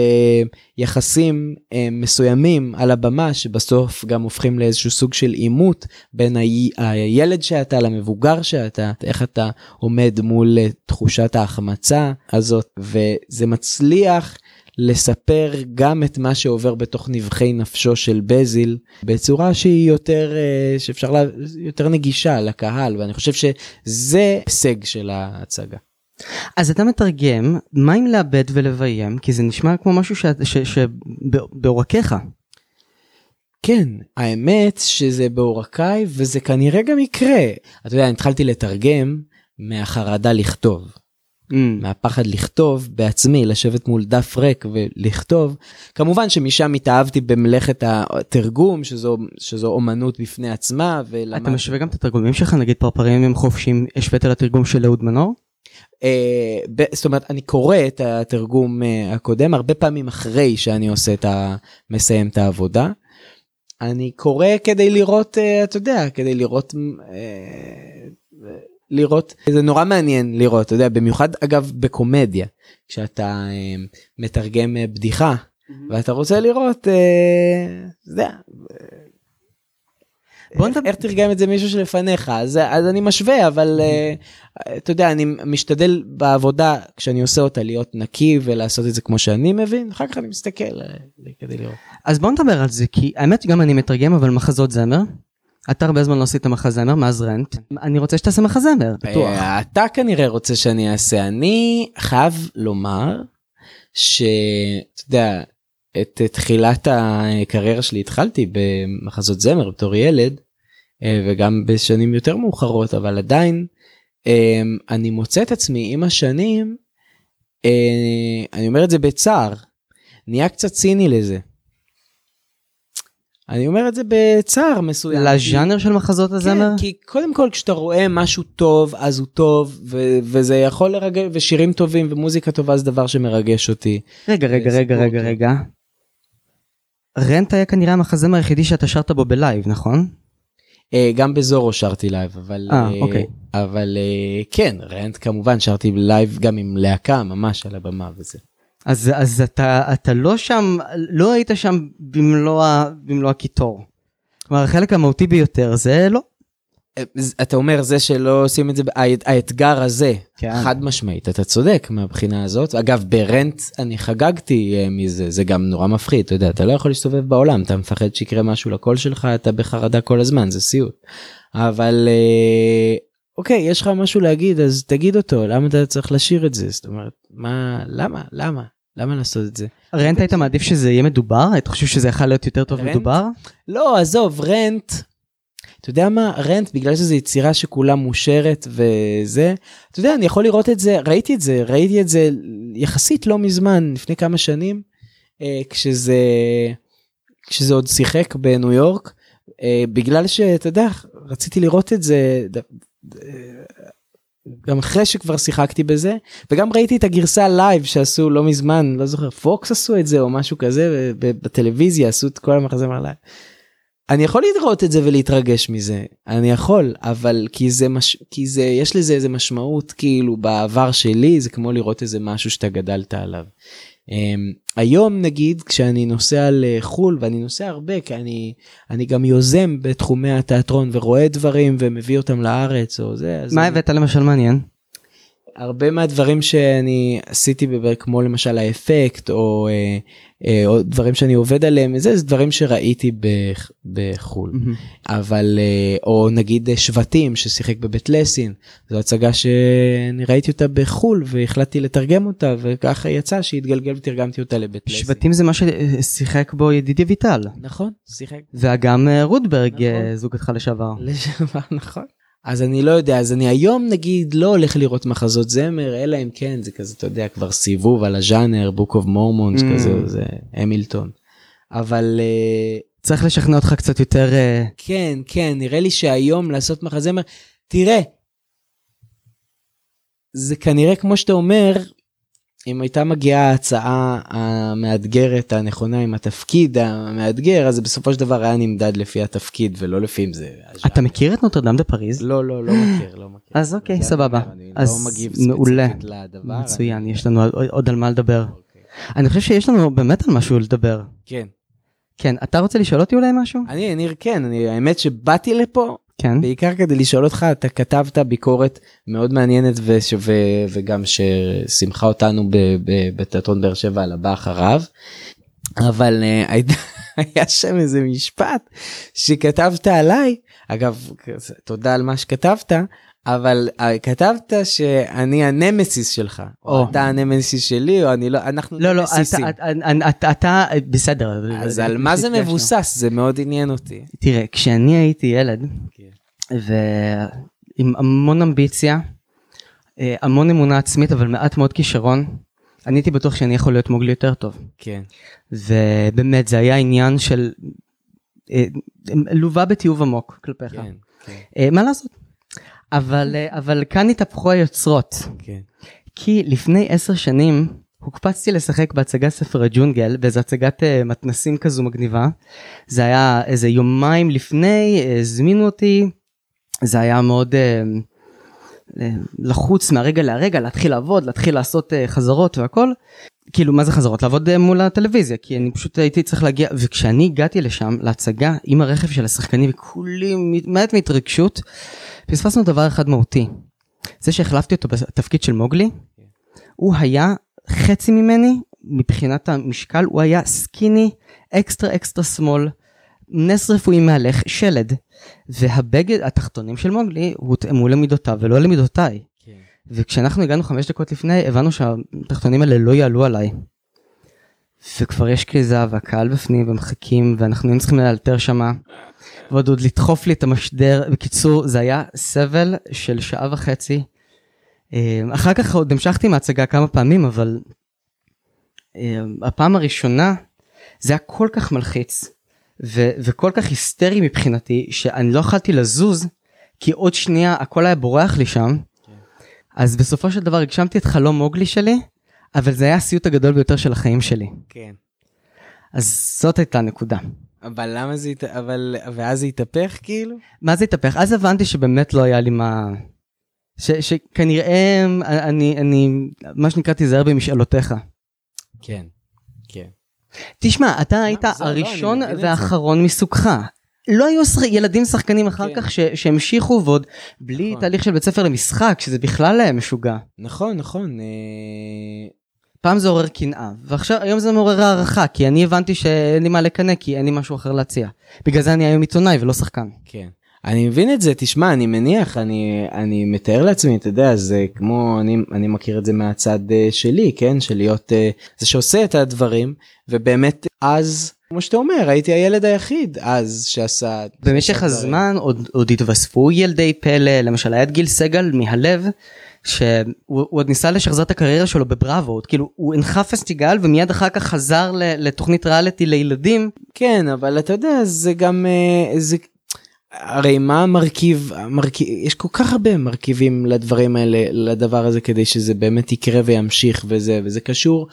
יחסים אה, מסוימים על הבמה שבסוף גם הופכים לאיזשהו סוג של עימות בין ה- הילד שאתה למבוגר שאתה, איך אתה עומד מול אה, תחושת ההחמצה הזאת, וזה מצליח לספר גם את מה שעובר בתוך נבחי נפשו של בזיל בצורה שהיא יותר אה, שאפשר לה, יותר נגישה לקהל ואני חושב שזה הישג של ההצגה. אז אתה מתרגם, מה עם לאבד ולביים? כי זה נשמע כמו משהו שבעורקיך. כן, האמת שזה בעורקיי וזה כנראה גם יקרה. אתה יודע, אני התחלתי לתרגם מהחרדה לכתוב. Mm. מהפחד לכתוב בעצמי, לשבת מול דף ריק ולכתוב. כמובן שמשם התאהבתי במלאכת התרגום, שזו, שזו אומנות בפני עצמה. ולמד... אתה משווה גם את התרגומים שלך, נגיד פרפרים הם חופשיים, השווית לתרגום של אהוד מנור? Uh, זאת אומרת אני קורא את התרגום uh, הקודם הרבה פעמים אחרי שאני עושה את ה... מסיים את העבודה. אני קורא כדי לראות uh, אתה יודע כדי לראות uh, לראות זה נורא מעניין לראות אתה יודע במיוחד אגב בקומדיה כשאתה uh, מתרגם uh, בדיחה mm-hmm. ואתה רוצה לראות uh, זה, בוא נדבר איך תרגם את זה מישהו שלפניך אז אז אני משווה אבל uh, אתה יודע אני משתדל בעבודה כשאני עושה אותה להיות נקי ולעשות את זה כמו שאני מבין אחר כך אני מסתכל uh, כדי לראות. אז בוא נדבר על זה כי האמת גם אני מתרגם אבל מחזות זמר. אתה הרבה זמן לא עשית מחזמר מאז רנט אני רוצה שתעשה מחזמר בטוח. אה, אתה כנראה רוצה שאני אעשה אני חייב לומר שאתה יודע את תחילת הקריירה שלי התחלתי במחזות זמר בתור ילד אה, וגם בשנים יותר מאוחרות אבל עדיין אה, אני מוצא את עצמי עם השנים אני אומר את זה בצער נהיה קצת ציני לזה. אני אומר את זה בצער מסוים. לז'אנר של מחזות הזמר? כן, כי קודם כל כשאתה רואה משהו טוב אז הוא טוב ו- וזה יכול לרגש ושירים טובים ומוזיקה טובה זה דבר שמרגש אותי. רגע רגע רגע רגע רגע רנט היה כנראה המחזמר היחידי שאתה שרת בו בלייב נכון? Uh, גם בזורו שרתי לייב אבל אה, uh, אוקיי. אבל uh, כן רנט כמובן שרתי לייב גם עם להקה ממש על הבמה וזה. אז אז אתה אתה לא שם לא היית שם במלוא במלוא הקיטור. כלומר החלק המהותי ביותר זה לא. אתה אומר זה שלא עושים את זה האתגר הזה כן. חד משמעית אתה צודק מהבחינה הזאת אגב ברנט אני חגגתי אה, מזה זה גם נורא מפחיד אתה יודע אתה לא יכול להסתובב בעולם אתה מפחד שיקרה משהו לקול שלך אתה בחרדה כל הזמן זה סיוט אבל אה, אוקיי יש לך משהו להגיד אז תגיד אותו למה אתה צריך לשיר את זה זאת אומרת מה למה למה למה לעשות את זה? רנט היית מעדיף שזה יהיה מדובר? היית חושב שזה יכול להיות יותר טוב רנט? מדובר? לא עזוב רנט אתה יודע מה רנט בגלל שזה יצירה שכולה מושרת וזה אתה יודע אני יכול לראות את זה ראיתי את זה ראיתי את זה יחסית לא מזמן לפני כמה שנים אה, כשזה כשזה עוד שיחק בניו יורק אה, בגלל שאתה יודע רציתי לראות את זה. גם אחרי שכבר שיחקתי בזה וגם ראיתי את הגרסה לייב שעשו לא מזמן לא זוכר פוקס עשו את זה או משהו כזה בטלוויזיה עשו את כל המחזמר לייב. אני יכול לראות את זה ולהתרגש מזה אני יכול אבל כי זה מש... כי זה יש לזה איזה משמעות כאילו בעבר שלי זה כמו לראות איזה משהו שאתה גדלת עליו. Um, היום נגיד כשאני נוסע לחו"ל ואני נוסע הרבה כי אני אני גם יוזם בתחומי התיאטרון ורואה דברים ומביא אותם לארץ או זה. מה אני... הבאת למשל מעניין? הרבה מהדברים שאני עשיתי כמו למשל האפקט או, אה, אה, או דברים שאני עובד עליהם זה, זה דברים שראיתי בחו"ל mm-hmm. אבל אה, או נגיד שבטים ששיחק בבית לסין זו הצגה שאני ראיתי אותה בחו"ל והחלטתי לתרגם אותה וככה יצא שהתגלגל ותרגמתי אותה לבית לסין. שבטים זה מה ששיחק בו ידידי ויטל נכון שיחק ואגם רודברג נכון. זוגתך לשעבר. לשעבר *laughs* נכון. אז אני לא יודע אז אני היום נגיד לא הולך לראות מחזות זמר אלא אם כן זה כזה אתה יודע כבר סיבוב על הז'אנר בוק אוף מורמונס mm. כזה זה המילטון. אבל uh, צריך לשכנע אותך קצת יותר uh... כן כן נראה לי שהיום לעשות מחזמר תראה. זה כנראה כמו שאתה אומר אם הייתה מגיעה ההצעה המאתגרת הנכונה עם התפקיד המאתגר אז בסופו של דבר היה נמדד לפי התפקיד ולא לפי אם זה. אתה מכיר את נוטרדם דה פריז? לא לא לא מכיר לא מכיר. אז אוקיי סבבה. אז מעולה. מצוין יש לנו עוד על מה לדבר. אוקיי. אני חושב שיש לנו באמת על משהו לדבר. כן. כן אתה רוצה לשאול אותי אולי משהו? אני ניר כן אני האמת שבאתי לפה כן. בעיקר כדי לשאול אותך אתה כתבת ביקורת מאוד מעניינת וש, ו, וגם ששימחה אותנו בתיאטרון באר שבע על הבא אחריו. אבל *laughs* uh, היה שם איזה משפט שכתבת עליי אגב תודה על מה שכתבת אבל אה, כתבת שאני הנמסיס שלך, או. אתה הנמסיס שלי, או אני לא, אנחנו לא, לא, נמסיסים. אתה- אתה- בסדר. אז על מה זה. מבוסס? זה מאוד עניין אותי. תראה, כשאני הייתי ילד. ועם המון אמביציה, אה, המון אמונה עצמית, אבל מעט מאוד כישרון, אני הייתי בטוח שאני יכול להיות מוגלי יותר טוב. כן. ובאמת, זה היה עניין של... אה, לווה בתיעוב עמוק כלפיך. כן. כן. מה לעשות? אבל, אה, אבל כאן התהפכו היוצרות. כן. כי לפני עשר שנים הוקפצתי לשחק בהצגת ספר הג'ונגל באיזו הצגת uh, מתנסים כזו מגניבה. זה היה איזה יומיים לפני אה, הזמינו אותי זה היה מאוד uh, לחוץ מהרגע להרגע להתחיל לעבוד להתחיל לעשות uh, חזרות והכל. כאילו מה זה חזרות לעבוד uh, מול הטלוויזיה כי אני פשוט הייתי צריך להגיע וכשאני הגעתי לשם להצגה עם הרכב של השחקנים וכולי מעט מהתרגשות פספסנו דבר אחד מהותי. זה שהחלפתי אותו בתפקיד של מוגלי הוא היה חצי ממני מבחינת המשקל הוא היה סקיני אקסטרה אקסטרה שמאל נס רפואי מהלך שלד והבגד התחתונים של מוגלי הותאמו למידותיו ולא למידותיי. וכשאנחנו הגענו חמש דקות לפני הבנו שהתחתונים האלה לא יעלו עליי. וכבר יש כריזה והקהל בפנים ומחכים ואנחנו היינו צריכים לאלתר שמה. ועוד עוד לדחוף לי את המשדר בקיצור זה היה סבל של שעה וחצי. אה, אחר כך עוד המשכתי עם ההצגה כמה פעמים אבל אה, הפעם הראשונה זה היה כל כך מלחיץ ו- וכל כך היסטרי מבחינתי שאני לא יכלתי לזוז כי עוד שנייה הכל היה בורח לי שם. אז בסופו של דבר הגשמתי את חלום מוגלי שלי אבל זה היה הסיוט הגדול ביותר של החיים שלי כן. אז זאת הייתה הנקודה. אבל למה זה, אבל, ואז זה התהפך כאילו? מה זה התהפך? אז הבנתי שבאמת לא היה לי מה... ש, שכנראה אני, אני, מה שנקרא תיזהר במשאלותיך. כן. כן. תשמע, אתה היית זהו, לא, הראשון זה. והאחרון מסוגך. לא היו שח... ילדים שחקנים אחר כן. כך ש... שהמשיכו ועוד בלי נכון. תהליך של בית ספר למשחק, שזה בכלל משוגע. נכון, נכון. אה, פעם זה עורר קנאה, ועכשיו, היום זה מעורר הערכה, כי אני הבנתי שאין לי מה לקנא, כי אין לי משהו אחר להציע. בגלל זה אני היום עיתונאי ולא שחקן. כן. אני מבין את זה, תשמע, אני מניח, אני, אני מתאר לעצמי, אתה יודע, זה כמו, אני, אני מכיר את זה מהצד אה, שלי, כן? של להיות אה, זה שעושה את הדברים, ובאמת אז, כמו שאתה אומר, הייתי הילד היחיד אז שעשה... במשך. הזמן עוד, עוד התווספו ילדי פלא, למשל היה את גיל סגל מהלב, שהוא הוא עוד ניסה לשחזר את הקריירה שלו בבראבו, עוד כאילו הוא הנחה פסטיגל ומיד אחר כך חזר ל, לתוכנית ריאליטי לילדים. כן, אבל אתה יודע, זה גם, אה, זה... הרי מה המרכיב, המרכיב, יש כל כך הרבה מרכיבים לדברים האלה, לדבר הזה כדי שזה באמת יקרה וימשיך וזה, וזה קשור,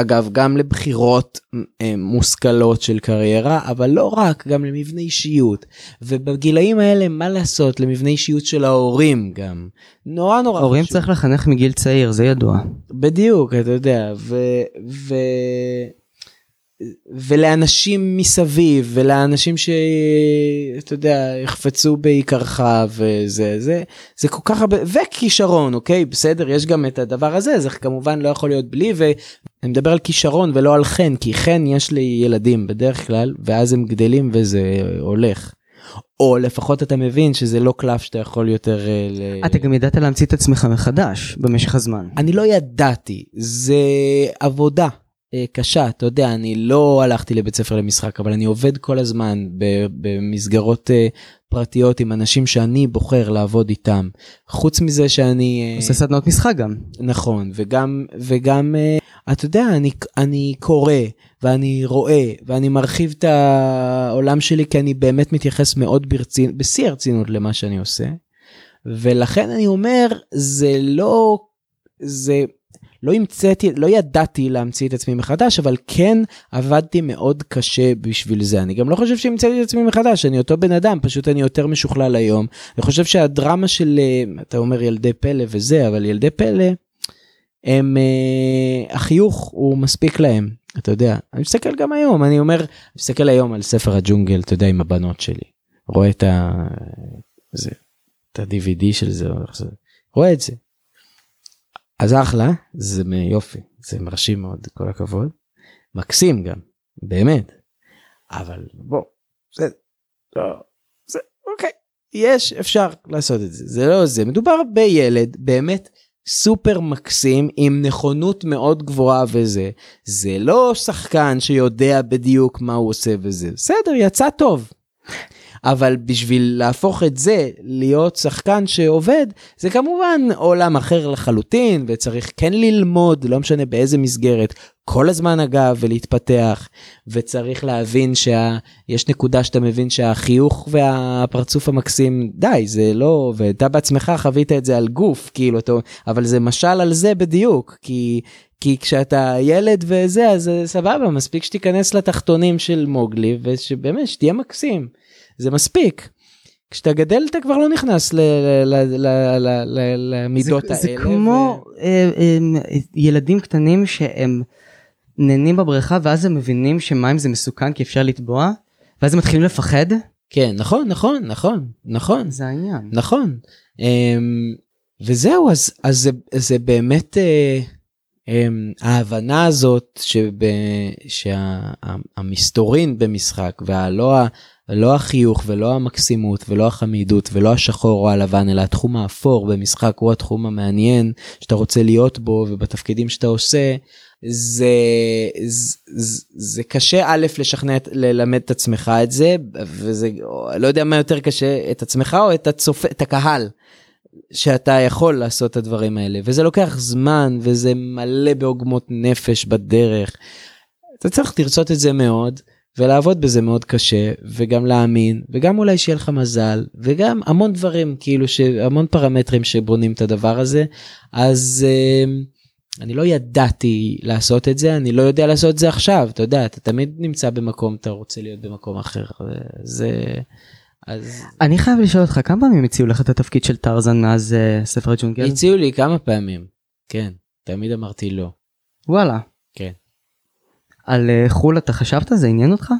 אגב, גם לבחירות אה, מושכלות של קריירה, אבל לא רק, גם למבנה אישיות. ובגילאים האלה, מה לעשות, למבנה אישיות של ההורים גם. נורא נורא ההורים חשוב. צריך לחנך מגיל צעיר, זה ידוע. בדיוק, אתה יודע, ו... ו... ולאנשים מסביב ולאנשים שאתה יודע יחפצו בעיקרך וזה זה זה כל כך הרבה וכישרון אוקיי בסדר יש גם את הדבר הזה זה כמובן לא יכול להיות בלי ואני מדבר על כישרון ולא על חן כי חן יש לי ילדים בדרך כלל ואז הם גדלים וזה הולך. או לפחות אתה מבין שזה לא קלף שאתה יכול יותר אה, ל... אתה גם ידעת להמציא את עצמך מחדש במשך הזמן. אני לא ידעתי, זה עבודה קשה, אתה יודע, אני לא הלכתי לבית ספר למשחק, אבל אני עובד כל הזמן במסגרות אה, פרטיות עם אנשים שאני בוחר לעבוד איתם. חוץ מזה שאני... אה, עושה סדנות משחק גם. נכון, וגם, וגם, אה, אתה יודע, אני, אני קורא, ואני רואה, ואני מרחיב את העולם שלי, כי אני באמת מתייחס מאוד ברצין, בשיא הרצינות למה שאני עושה. ולכן אני אומר, זה לא, זה, לא המצאתי, לא ידעתי להמציא את עצמי מחדש, אבל כן עבדתי מאוד קשה בשביל זה. אני גם לא חושב שהמצאתי את עצמי מחדש, אני אותו בן אדם, פשוט אני יותר משוכלל היום. אני חושב שהדרמה של, אה, אתה אומר ילדי פלא וזה, אבל ילדי פלא, הם, אה, החיוך הוא מספיק להם, אתה יודע. אני מסתכל גם היום, אני אומר, אני מסתכל היום על ספר הג'ונגל, אתה יודע, עם הבנות שלי. רואה את ה... זה, את ה-DVD של זה, רואה את זה. אז אחלה, זה יופי, זה מרשים מאוד, כל הכבוד. מקסים גם, באמת. אבל בוא, זה, לא, זה, אוקיי, יש אפשר לעשות את זה זה לא זה מדובר בילד באמת סופר מקסים עם נכונות מאוד גבוהה וזה זה לא שחקן שיודע בדיוק מה הוא עושה וזה בסדר יצא טוב. אבל בשביל להפוך את זה להיות שחקן שעובד זה כמובן עולם אחר לחלוטין וצריך כן ללמוד לא משנה באיזה מסגרת כל הזמן אגב ולהתפתח וצריך להבין שיש נקודה שאתה מבין שהחיוך והפרצוף המקסים די זה לא ואתה בעצמך חווית את זה על גוף כאילו אתה אבל זה משל על זה בדיוק כי כי כשאתה ילד וזה אז סבבה מספיק שתיכנס לתחתונים של מוגלי ושבאמת שתהיה מקסים זה מספיק. כשאתה גדל אתה כבר לא נכנס למידות האלה. זה כמו אה, אה, ילדים קטנים שהם נהנים בבריכה ואז הם מבינים שמים זה מסוכן כי אפשר לטבוע ואז הם מתחילים לפחד. כן נכון נכון נכון נכון זה העניין נכון אמ, וזהו אז אז זה, זה באמת אה, אמ, ההבנה הזאת שהמסתורין במשחק והלא לא החיוך ולא המקסימות ולא החמידות ולא השחור או הלבן אלא התחום האפור במשחק הוא התחום המעניין שאתה רוצה להיות בו ובתפקידים שאתה עושה זה זה, זה קשה א' לשכנע ללמד את עצמך את זה וזה לא יודע מה יותר קשה את עצמך או את הצופה את הקהל. שאתה יכול לעשות את הדברים האלה וזה לוקח זמן וזה מלא בעוגמות נפש בדרך. אתה צריך לרצות את זה מאוד ולעבוד בזה מאוד קשה וגם להאמין וגם אולי שיהיה לך מזל וגם המון דברים כאילו שהמון פרמטרים שבונים את הדבר הזה. אז uh, אני לא ידעתי לעשות את זה אני לא יודע לעשות את זה עכשיו אתה יודע אתה תמיד נמצא במקום אתה רוצה להיות במקום אחר זה אז אני חייב לשאול אותך כמה פעמים הציעו לך את התפקיד של טרזן מאז uh, ספר הג'ונגל? הציעו לי כמה פעמים כן תמיד אמרתי לא. וואלה. על uh, חו"ל אתה חשבת זה עניין אותך?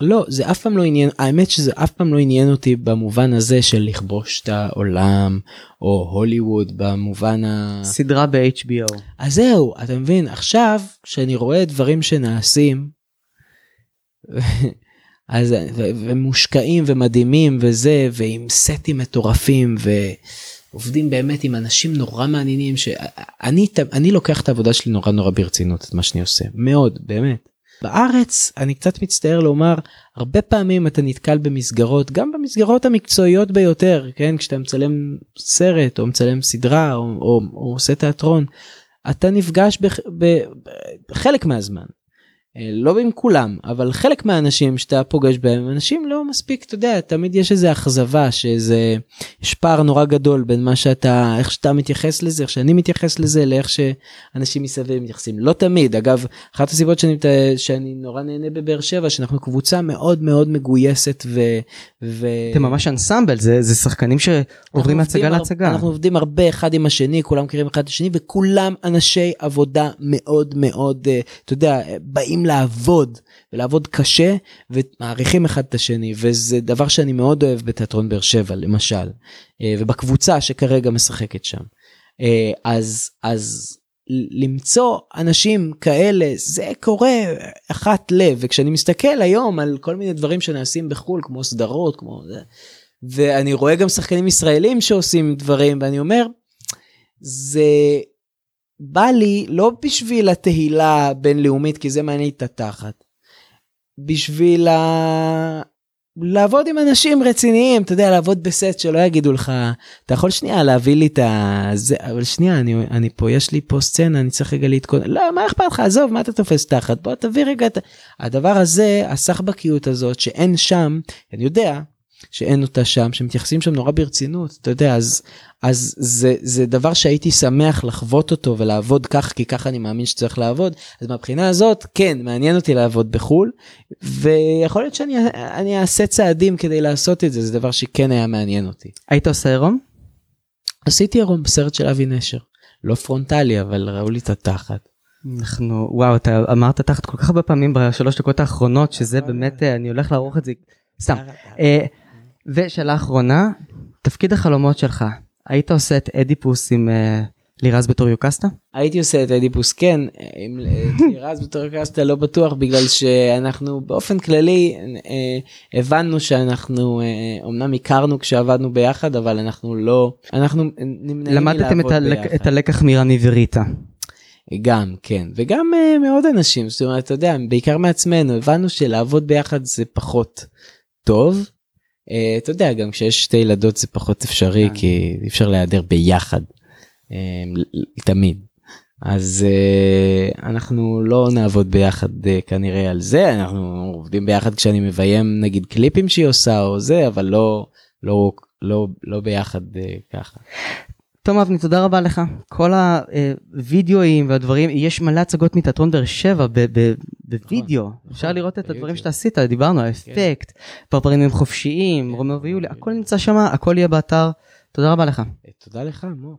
לא זה אף פעם לא עניין האמת שזה אף פעם לא עניין אותי במובן הזה של לכבוש את העולם או הוליווד במובן ה... סדרה ב-HBO. אז זהו אתה מבין עכשיו כשאני רואה דברים שנעשים *laughs* אז ומושקעים ומדהימים וזה ועם סטים מטורפים ועובדים באמת עם אנשים נורא מעניינים שאני אני לוקח את העבודה שלי נורא נורא ברצינות את מה שאני עושה. מאוד באמת. בארץ אני קצת מצטער לומר הרבה פעמים אתה נתקל במסגרות גם במסגרות המקצועיות ביותר כן? כשאתה מצלם סרט או מצלם סדרה או, או, או עושה תיאטרון אתה נפגש בחלק מהזמן לא עם כולם אבל חלק מהאנשים שאתה פוגש בהם אנשים לא מספיק אתה יודע תמיד יש איזה אכזבה שזה יש פער נורא גדול בין מה שאתה איך שאתה מתייחס לזה איך שאני מתייחס לזה לאיך שאנשים מסביב מתייחסים. לא תמיד. אגב אחת הסיבות שאני שאני נורא נהנה בבאר שבע שאנחנו קבוצה מאוד מאוד מגויסת ו... ו... אתם ממש אנסמבל זה זה שחקנים שעוברים מהצגה להצגה. אנחנו עובדים הרבה אחד עם השני כולם מכירים אחד את השני וכולם אנשי עבודה מאוד מאוד אה, אתה יודע באים לעבוד ולעבוד קשה ומעריכים אחד את השני וזה דבר שאני מאוד אוהב בתיאטרון באר שבע למשל אה, ובקבוצה שכרגע משחקת שם. אה, אז אז למצוא אנשים כאלה זה קורה אחת לב וכשאני מסתכל היום על כל מיני דברים שנעשים בחו"ל כמו סדרות כמו זה ואני רואה גם שחקנים ישראלים שעושים דברים ואני אומר זה בא לי לא בשביל התהילה הבינלאומית כי זה מעניין את התחת. בשביל ה... לעבוד עם אנשים רציניים. אתה יודע לעבוד בסט שלא יגידו לך אתה יכול שנייה להביא לי את ה... זה אבל שנייה אני אני פה יש לי פה סצנה אני צריך רגע להתכונן. לא מה אכפת לך? עזוב מה אתה תופס תחת? בוא תביא רגע את הדבר הזה הסחבקיות הזאת שאין שם אני יודע שאין אותה שם שמתייחסים שם נורא ברצינות אתה יודע אז אז זה זה דבר שהייתי שמח לחוות אותו ולעבוד כך כי ככה אני מאמין שצריך לעבוד אז מהבחינה הזאת כן מעניין אותי לעבוד בחול ויכול להיות שאני אני אעשה צעדים כדי לעשות את זה זה דבר שכן היה מעניין אותי. היית עושה עירום? עשיתי עירום בסרט של אבי נשר לא פרונטלי אבל ראו לי את התחת. אנחנו וואו אתה אמרת תחת כל כך הרבה פעמים בשלוש דקות האחרונות שזה באמת אני הולך לערוך את זה סתם. ושאלה אחרונה, תפקיד החלומות שלך, היית עושה את אדיפוס עם uh, לירז בתור יוקסטה? הייתי עושה את אדיפוס כן, עם *laughs* לירז בתור יוקסטה לא בטוח בגלל שאנחנו באופן כללי אה, הבנו שאנחנו אה, אמנם הכרנו כשעבדנו ביחד אבל אנחנו לא, אנחנו נמנעים למדתם את, הלק, את הלקח מרני וריטה. גם כן וגם uh, מעוד אנשים זאת אומרת אתה יודע בעיקר מעצמנו הבנו שלעבוד ביחד זה פחות טוב. Uh, אתה יודע גם כשיש שתי ילדות זה פחות אפשרי כן. כי אי אפשר להיעדר ביחד uh, תמיד. אז uh, אנחנו לא נעבוד ביחד uh, כנראה על זה אנחנו עובדים ביחד כשאני מביים נגיד קליפים שהיא עושה או זה אבל לא לא לא לא ביחד uh, ככה. תום אבני תודה רבה לך. כל הווידאוים והדברים יש מלא הצגות מתיאטרון באר שבע בווידאו. נכון, אפשר נכון, לראות את הדברים שאתה עשית דיברנו על כן. פרפרים הם חופשיים כן, רומאו ויוליה הכל נמצא שם הכל יהיה באתר. תודה רבה לך. תודה לך מו.